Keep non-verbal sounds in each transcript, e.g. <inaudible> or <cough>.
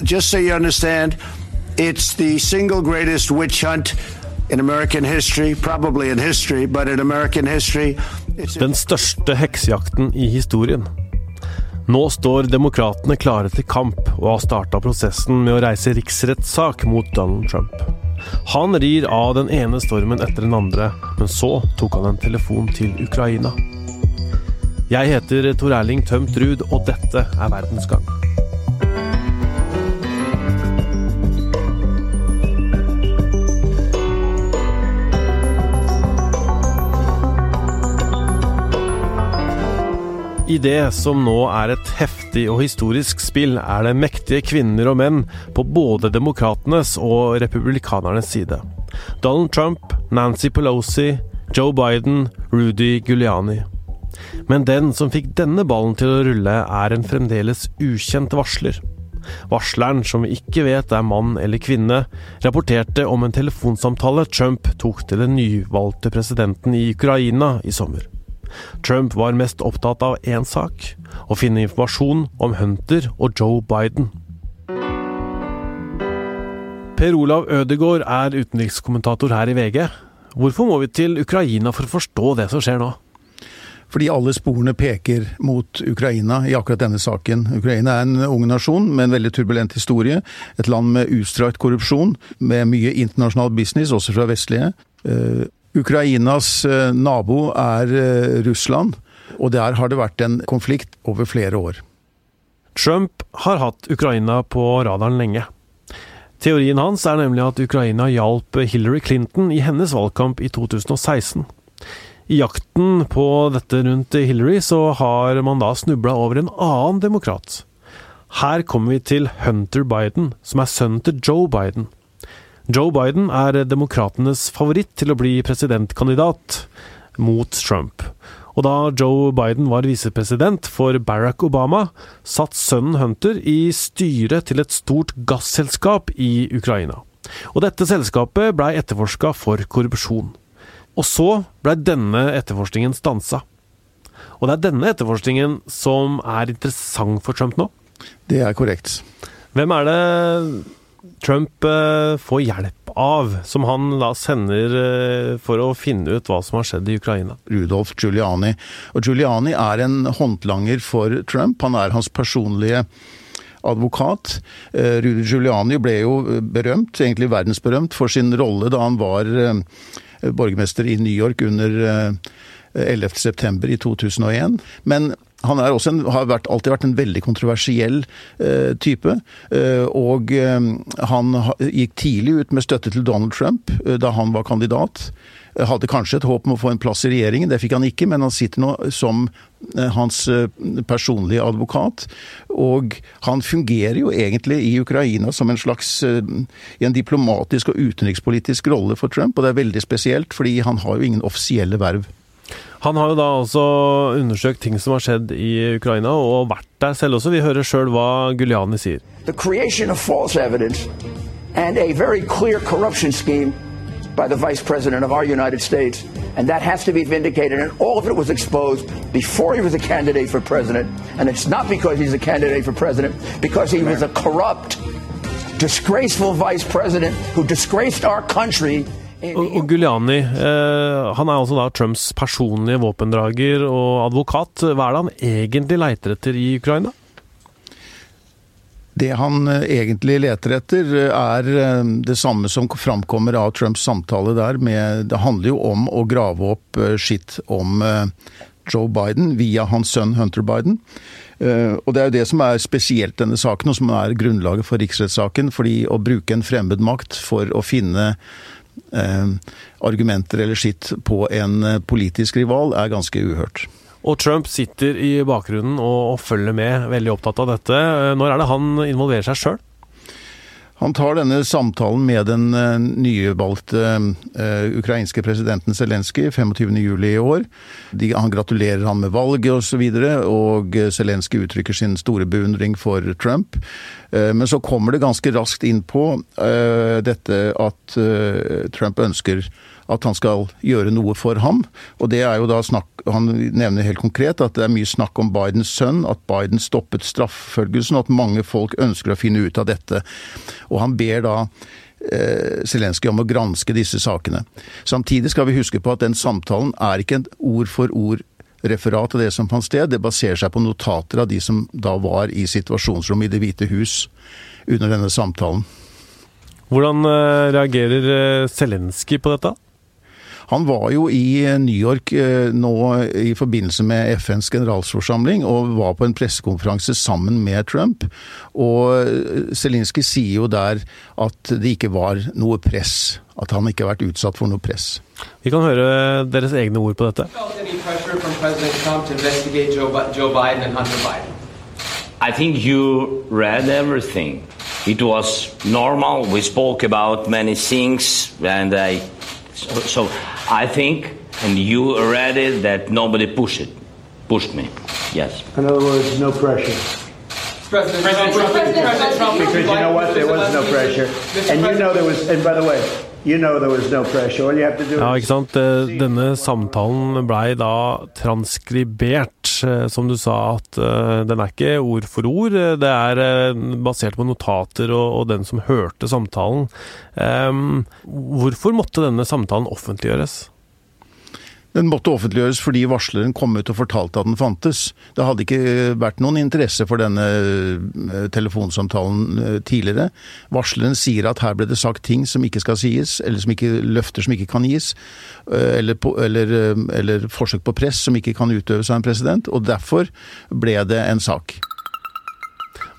Just so you understand, it's the single greatest witch hunt in American history, probably in history, but in American history. Den største heksejakten i historien. Nå står demokratene klare til kamp, og har starta prosessen med å reise riksrettssak mot Donald Trump. Han rir av den ene stormen etter den andre, men så tok han en telefon til Ukraina. Jeg heter Tor Erling Tømt Ruud, og dette er Verdensgang. I det som nå er et heftig og historisk spill, er det mektige kvinner og menn på både demokratenes og republikanernes side. Donald Trump, Nancy Pelosi, Joe Biden, Rudy Giuliani. Men den som fikk denne ballen til å rulle, er en fremdeles ukjent varsler. Varsleren, som vi ikke vet er mann eller kvinne, rapporterte om en telefonsamtale Trump tok til den nyvalgte presidenten i Ukraina i sommer. Trump var mest opptatt av én sak å finne informasjon om Hunter og Joe Biden. Per Olav Ødegaard er utenrikskommentator her i VG. Hvorfor må vi til Ukraina for å forstå det som skjer nå? Fordi alle sporene peker mot Ukraina i akkurat denne saken. Ukraina er en ung nasjon med en veldig turbulent historie. Et land med utstrakt korrupsjon, med mye internasjonal business, også fra vestlige. Ukrainas eh, nabo er eh, Russland, og der har det vært en konflikt over flere år. Trump har hatt Ukraina på radaren lenge. Teorien hans er nemlig at Ukraina hjalp Hillary Clinton i hennes valgkamp i 2016. I jakten på dette rundt Hillary så har man da snubla over en annen demokrat. Her kommer vi til Hunter Biden, som er sønnen til Joe Biden. Joe Biden er demokratenes favoritt til å bli presidentkandidat mot Trump. Og da Joe Biden var visepresident for Barack Obama, satt sønnen Hunter i styret til et stort gasselskap i Ukraina. Og dette selskapet blei etterforska for korrupsjon. Og så blei denne etterforskningen stansa. Og det er denne etterforskningen som er interessant for Trump nå? Det er korrekt. Hvem er det Trump uh, får hjelp av, som han da sender uh, for å finne ut hva som har skjedd i Ukraina? Rudolf Giuliani. Og Giuliani er en håndlanger for Trump. Han er hans personlige advokat. Uh, Rudy Giuliani ble jo berømt, egentlig verdensberømt, for sin rolle da han var borgermester i New York under 11.9. i 2001. Men han en, har vært, alltid vært en veldig kontroversiell eh, type. Eh, og eh, han gikk tidlig ut med støtte til Donald Trump eh, da han var kandidat. Hadde kanskje et håp om å få en plass i regjeringen, det fikk han ikke, men han sitter nå som eh, hans eh, personlige advokat. Og han fungerer jo egentlig i Ukraina som en slags i en diplomatisk og utenrikspolitisk rolle for Trump, og det er veldig spesielt, fordi han har jo ingen offisielle verv. Han har jo da også undersøkt ting som har skjedd i Ukraina, og vært der selv også. Vi hører sjøl hva Guliani sier. The creation of false evidence and a very clear corruption scheme by the vice president of our United States. And that has to be vindicated. And all of it was exposed before he was a candidate for president. And it's not because he's a candidate for president, because he was a corrupt, disgraceful vice president who disgraced our country og, og Guliani eh, han er altså da Trumps personlige våpendrager og advokat. Hva er det han egentlig leiter etter i Ukraina? Det han eh, egentlig leter etter, er eh, det samme som framkommer av Trumps samtale der. Med, det handler jo om å grave opp eh, skitt om Joe Biden via hans sønn Hunter Biden. Og Det er jo det som er spesielt denne saken, og som er grunnlaget for riksrettssaken. fordi Å bruke en fremmedmakt for å finne eh, argumenter eller skitt på en eh, politisk rival, er ganske uhørt. Og Trump sitter i bakgrunnen og, og følger med, veldig opptatt av dette. Eh, når er det han involverer seg sjøl? Han tar denne samtalen med den uh, nyvalgte uh, ukrainske presidenten Zelenskyj 25.07. i år. Han gratulerer han med valget osv., og, så og Zelenskyj uttrykker sin store beundring for Trump. Men så kommer det ganske raskt inn på dette at Trump ønsker at han skal gjøre noe for ham. Og det er jo da snakk Han nevner helt konkret at det er mye snakk om Bidens sønn, at Biden stoppet straffølgelsen, og at mange folk ønsker å finne ut av dette. Og han ber da eh, Zelenskyj om å granske disse sakene. Samtidig skal vi huske på at den samtalen er ikke en ord for ord referat av det som fant sted. Det baserer seg på notater av de som da var i situasjonsrommet i Det hvite hus under denne samtalen. Hvordan eh, reagerer eh, Zelenskyj på dette? Han var jo i New York eh, nå i forbindelse med FNs generalforsamling og var på en pressekonferanse sammen med Trump. Og Zelinskyj sier jo der at det ikke var noe press. At han ikke har vært utsatt for noe press. Vi kan høre deres egne ord på dette. I think you read everything. It was normal. We spoke about many things, and I. So, so I think, and you read it, that nobody pushed it, pushed me. Yes. In other words, no pressure. President, President Trump. President Trump. Because you know what? There was no pressure. And you know there was, and by the way, you know no pressure. All you have to do Ja, ikke sant. Eh, Denne samtalen blei da transkribert. Eh, Som du sa, at eh, den er ikke ord for ord. Det er basert på notater og, og den som hørte samtalen. Um, hvorfor måtte denne samtalen offentliggjøres? Den måtte offentliggjøres fordi varsleren kom ut og fortalte at den fantes. Det hadde ikke vært noen interesse for denne eh, telefonsamtalen eh, tidligere. Varsleren sier at her ble det sagt ting som ikke skal sies, eller som ikke, løfter som ikke kan gis. eh, Eller, eller, eh, eller forsøk på press som ikke kan utøves av en president. Og derfor ble det en sak.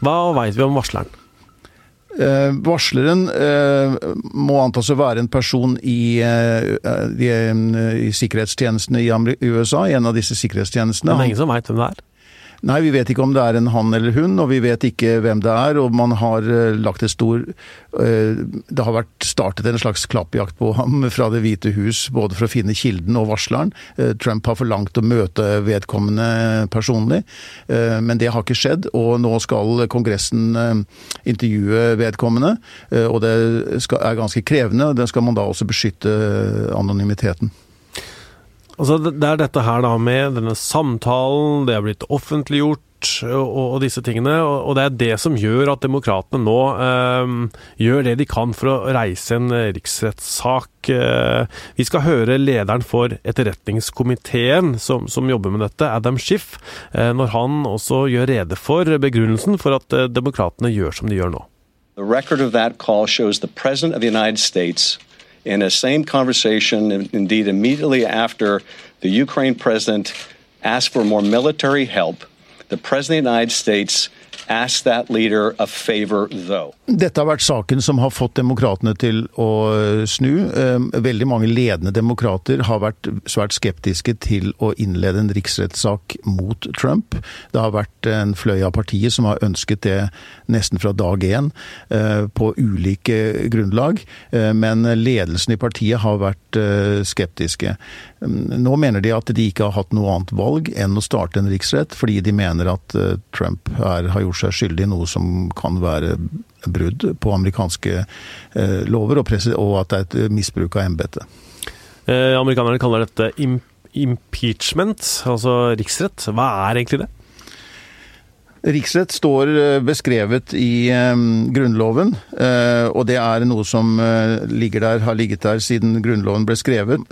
Hva veit vi om varsleren? Eh, varsleren eh, må antas å være en person i, eh, i, i sikkerhetstjenestene i, USA, i en av disse sikkerhetstjenestene. Det er ingen som veit hvem det er. Nei, vi vet ikke om det er en han eller hun, og vi vet ikke hvem det er. Og man har eh, lagt et stor eh, Det har vært startet en slags klappjakt på ham fra Det hvite hus, både for å finne kilden og varsleren. Eh, Trump har forlangt å møte vedkommende personlig, men det har ikke skjedd. Og nå skal Kongressen intervjue vedkommende, og det er ganske krevende. Det skal man da også beskytte anonymiteten. Altså, det er dette her da med denne samtalen, det er blitt offentliggjort og, og disse tingene, og, det er det som gjør at demokratene nå eh, gjør det de kan for å reise en riksrettssak. Eh, vi skal høre lederen for etterretningskomiteen som, som jobber med dette, Adam Schiff, eh, når han også gjør rede for begrunnelsen for at eh, demokratene gjør som de gjør nå. The record of that call shows the President of the in a same conversation, indeed immediately after the Ukraine president asked for more military help, the President of the United States Dette har vært saken som har fått demokratene til å snu. Eh, Veldig mange ledende demokrater har vært svært skeptiske til å innlede en riksrettssak mot Trump. Det har vært en fløy av partiet som har ønsket det nesten fra dag én, eh, på ulike grunnlag. Eh, Men ledelsen i partiet har vært eh, skeptiske. Mm, Nå mener de at de ikke har hatt noe annet valg enn å starte en riksrett, fordi de mener at eh, Trump her har gjort seg skyldig i noe som kan være brudd på amerikanske eh, lover, og, og at det er et misbruk av embetet. Eh, amerikanerne kaller dette impeachment, altså riksrett. Hva er egentlig det? Riksrett står eh, beskrevet i eh, Grunnloven, og det er noe som ligger der, har ligget der siden Grunnloven ble skrevet.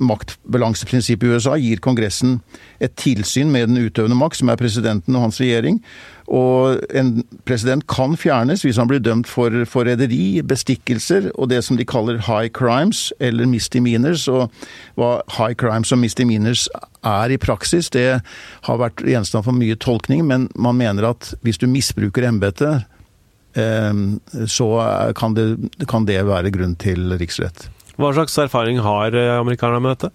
Maktbalanseprinsippet i USA gir Kongressen et tilsyn med den utøvende makt, som er presidenten og hans regjering. Og en president kan fjernes hvis han blir dømt for forræderi, bestikkelser og det som de kaller high crimes, eller misdemeanors. Og hva high crimes og misdemeanors er i praksis, det har vært gjenstand for mye tolkning, men man mener at hvis du misbruker embetet, eh, så kan det, kan det være grunn til riksrett. Hva slags erfaring har eh, amerikanerne med dette?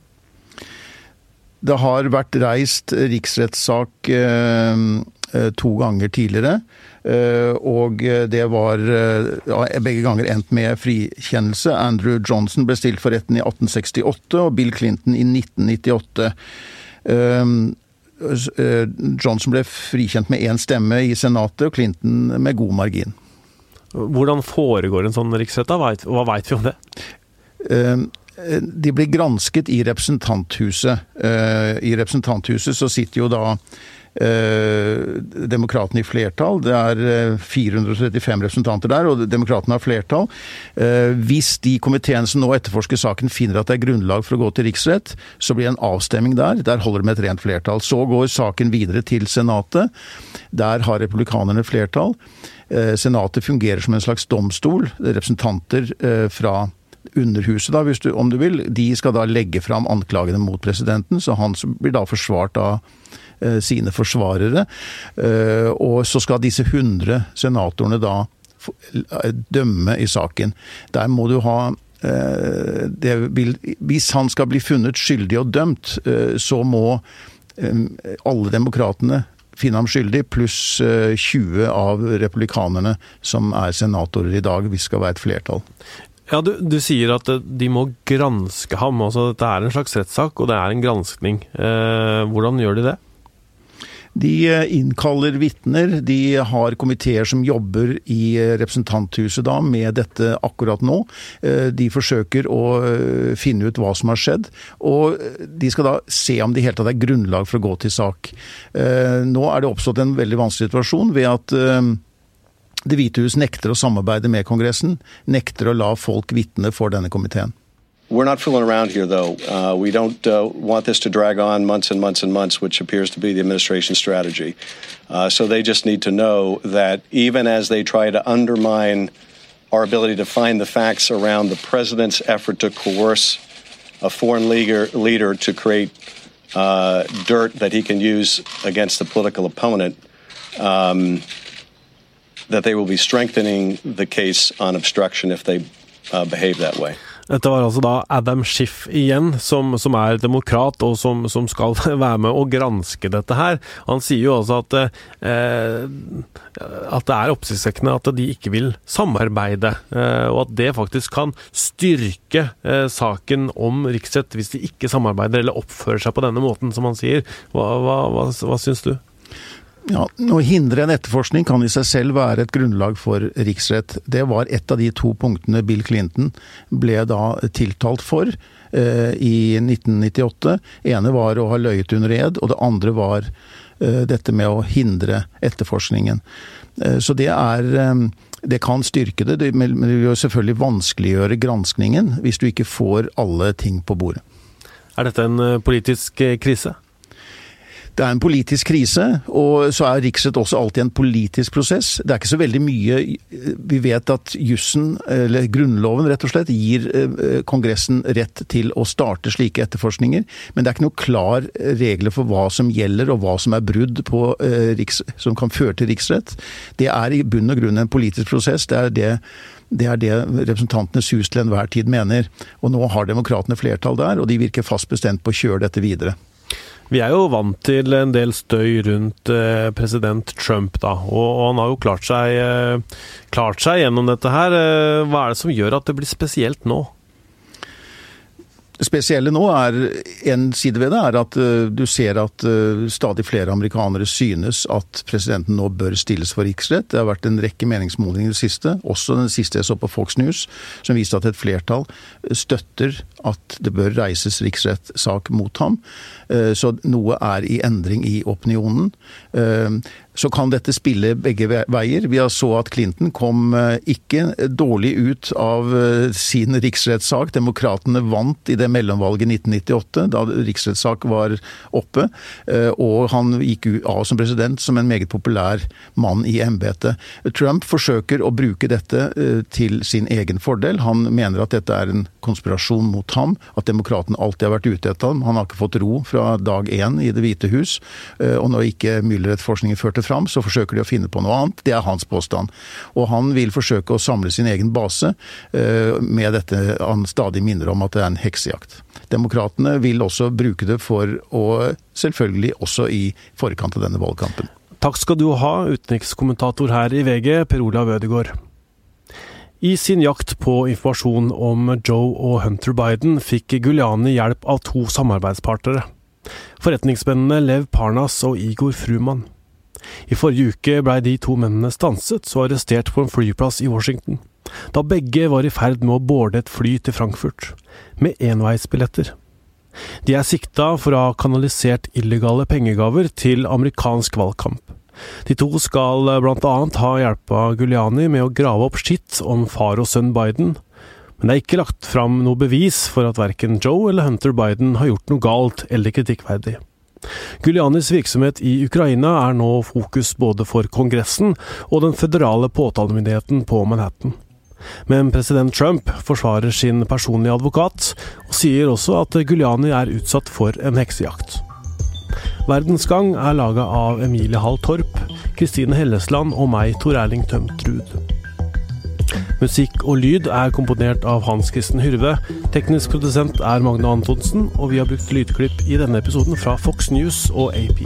Det har vært reist riksrettssak eh, eh, to ganger tidligere. eh, Og det var eh, ja, begge ganger endt med frikjennelse. Andrew Johnson ble stilt for retten i 1868 og Bill Clinton i 1998. Eh, s- eh, Johnson ble frikjent med én stemme i Senatet, og Clinton med god margin. Hvordan foregår en sånn riksrett? da? Hva veit vi om det? Eh, de blir gransket i representanthuset. I representanthuset så sitter jo da eh, demokratene i flertall. Det er 435 eh, representanter der, og demokratene har flertall. Eh, hvis de komiteene som nå etterforsker saken finner at det er grunnlag for å gå til riksrett, så blir det en avstemning der. Der holder det med et rent flertall. Så går saken videre til Senatet. Der har republikanerne flertall. Eh, Senatet fungerer som en slags domstol. Representanter eh, fra Underhuset, da, du, om du vil, de skal da legge fram anklagene mot presidenten, så han blir da forsvart av sine forsvarere. Eh, og så skal disse 100 senatorene da eh, dømme i saken. Der må du ha vil, hvis han skal bli funnet skyldig og dømt, så må alle demokratene finne ham skyldig, pluss 20 av republikanerne som er senatorer i dag, hvis det skal være et flertall. Ja, du, du, sier at de må granske ham. altså Dette er en slags rettssak, og det er en granskning. Eh, hvordan gjør de det? De eh, innkaller vitner. De har komiteer som jobber i eh, representanthuset da med dette akkurat nå. Eh, de forsøker å finne ut hva som har skjedd, og de skal da se om det i hele tatt er grunnlag for å gå til sak. Nå er det oppstått en veldig vanskelig situasjon ved at Det hvite hus nekter å samarbeide med Kongressen, nekter å la folk vitne for denne komiteen. We're not fooling around here, though. Uh, we don't uh, want this to drag on months and months and months, which appears to be the administration's strategy. Uh, so they just need to know that even as they try to undermine our ability to find the facts around the president's effort to coerce a foreign leader, leader to create uh, dirt that he can use against a political opponent, um, that they will be strengthening the case on obstruction if they uh, behave that way. Dette var altså da Adam Schiff igjen, som, som er demokrat og som, som, skal <laughs> være med å granske dette her. Han sier jo altså at, eh, at det er oppsiktsvekkende at de ikke vil samarbeide, eh, og at det faktisk kan styrke eh, saken om riksrett hvis de ikke samarbeider eller oppfører seg på denne måten, som han sier. Hva, hva, hva, hva syns du? Ja, Å hindre en etterforskning kan i seg selv være et grunnlag for riksrett. Det var et av de to punktene Bill Clinton ble da tiltalt for eh, i 1998. ene var å ha løyet under ed, og det andre var eh, dette med å hindre etterforskningen. Eh, så det er eh, det kan styrke det, men det vil selvfølgelig vanskeliggjøre granskningen hvis du ikke får alle ting på bordet. Er dette en eh, politisk eh, krise? Det er en politisk krise, og så er riksrett også alltid en politisk prosess. Det er ikke så veldig mye Vi vet at jussen, eller Grunnloven rett og slett, gir eh, Kongressen rett til å starte slike etterforskninger, men det er ikke noe klar regler for hva som gjelder og hva som er brudd på, riks, som kan føre til riksrett. Det er i bunn og grunn en politisk prosess. Det er det det er det Representantenes hus til enhver tid mener. Og nå har demokratene flertall der, og de virker fast bestemt på å kjøre dette videre. Vi er jo vant til en del støy rundt eh, president Trump, da. Og, han har jo klart seg, eh, klart seg gjennom dette her. Eh, hva er det som gjør at det blir spesielt nå? Spesielle nå er En side ved det er at uh, du ser at uh, stadig flere amerikanere synes at presidenten nå bør stilles for riksrett. Det har vært en rekke meningsmålinger i det siste, også den siste jeg så på Fox News, som viste at et flertall støtter at det bør reises riksrettssak mot ham. Så noe er i endring i opinionen så kan dette spille begge veier. Vi så at Clinton kom eh, ikke dårlig ut av eh, sin riksrettssak. Demokratene vant i det mellomvalget 1998, da riksrettssak var oppe. Eh, og han gikk av som president som en meget populær mann i embetet. Trump forsøker å bruke dette til sin egen fordel. Han mener at dette er en konspirasjon mot ham, at demokratene alltid har vært ute etter ham. Han har ikke fått ro fra dag én i Det hvite hus. Og når ikke Müller-etterforskningen førte fram, så forsøker de å finne på noe annet. Det er hans påstand. Og han vil forsøke å samle sin egen base eh, med dette han stadig minner om at det er en heksejakt. Demokratene vil også bruke det for å Selvfølgelig også i forkant av denne valgkampen. Takk skal du ha, utenrikskommentator her i VG, Per Olav Ødegaard. I sin jakt på informasjon om Joe og Hunter Biden fikk Guliani hjelp av to samarbeidspartnere. Forretningsmennene Lev Parnas og Igor Fruman. I forrige uke blei de to mennene stanset og arrestert på en flyplass i Washington. da begge var i ferd med å boarde et fly til Frankfurt, med enveisbilletter. De er sikta for å ha kanalisert illegale pengegaver til amerikansk valgkamp. De to skal blant annet ha hjelpa Guliani med å grave opp skitt om far og sønn Biden, men det er ikke lagt fram noe bevis for at verken Joe eller Hunter Biden har gjort noe galt eller kritikkverdig. Gulianis virksomhet i Ukraina er nå fokus både for Kongressen og den føderale påtalemyndigheten på Manhattan. Men president Trump forsvarer sin personlige advokat, og sier også at Guliani er utsatt for en heksejakt. Verdensgang er laga av Emilie Hall Torp, Kristine Hellesland og meg, Tor Erling Tømtrud. Musikk og lyd er komponert av Hans Kristen Hyrve. Teknisk produsent er Magne Antonsen, og vi har brukt lydklipp i denne episoden fra Fox News og AP.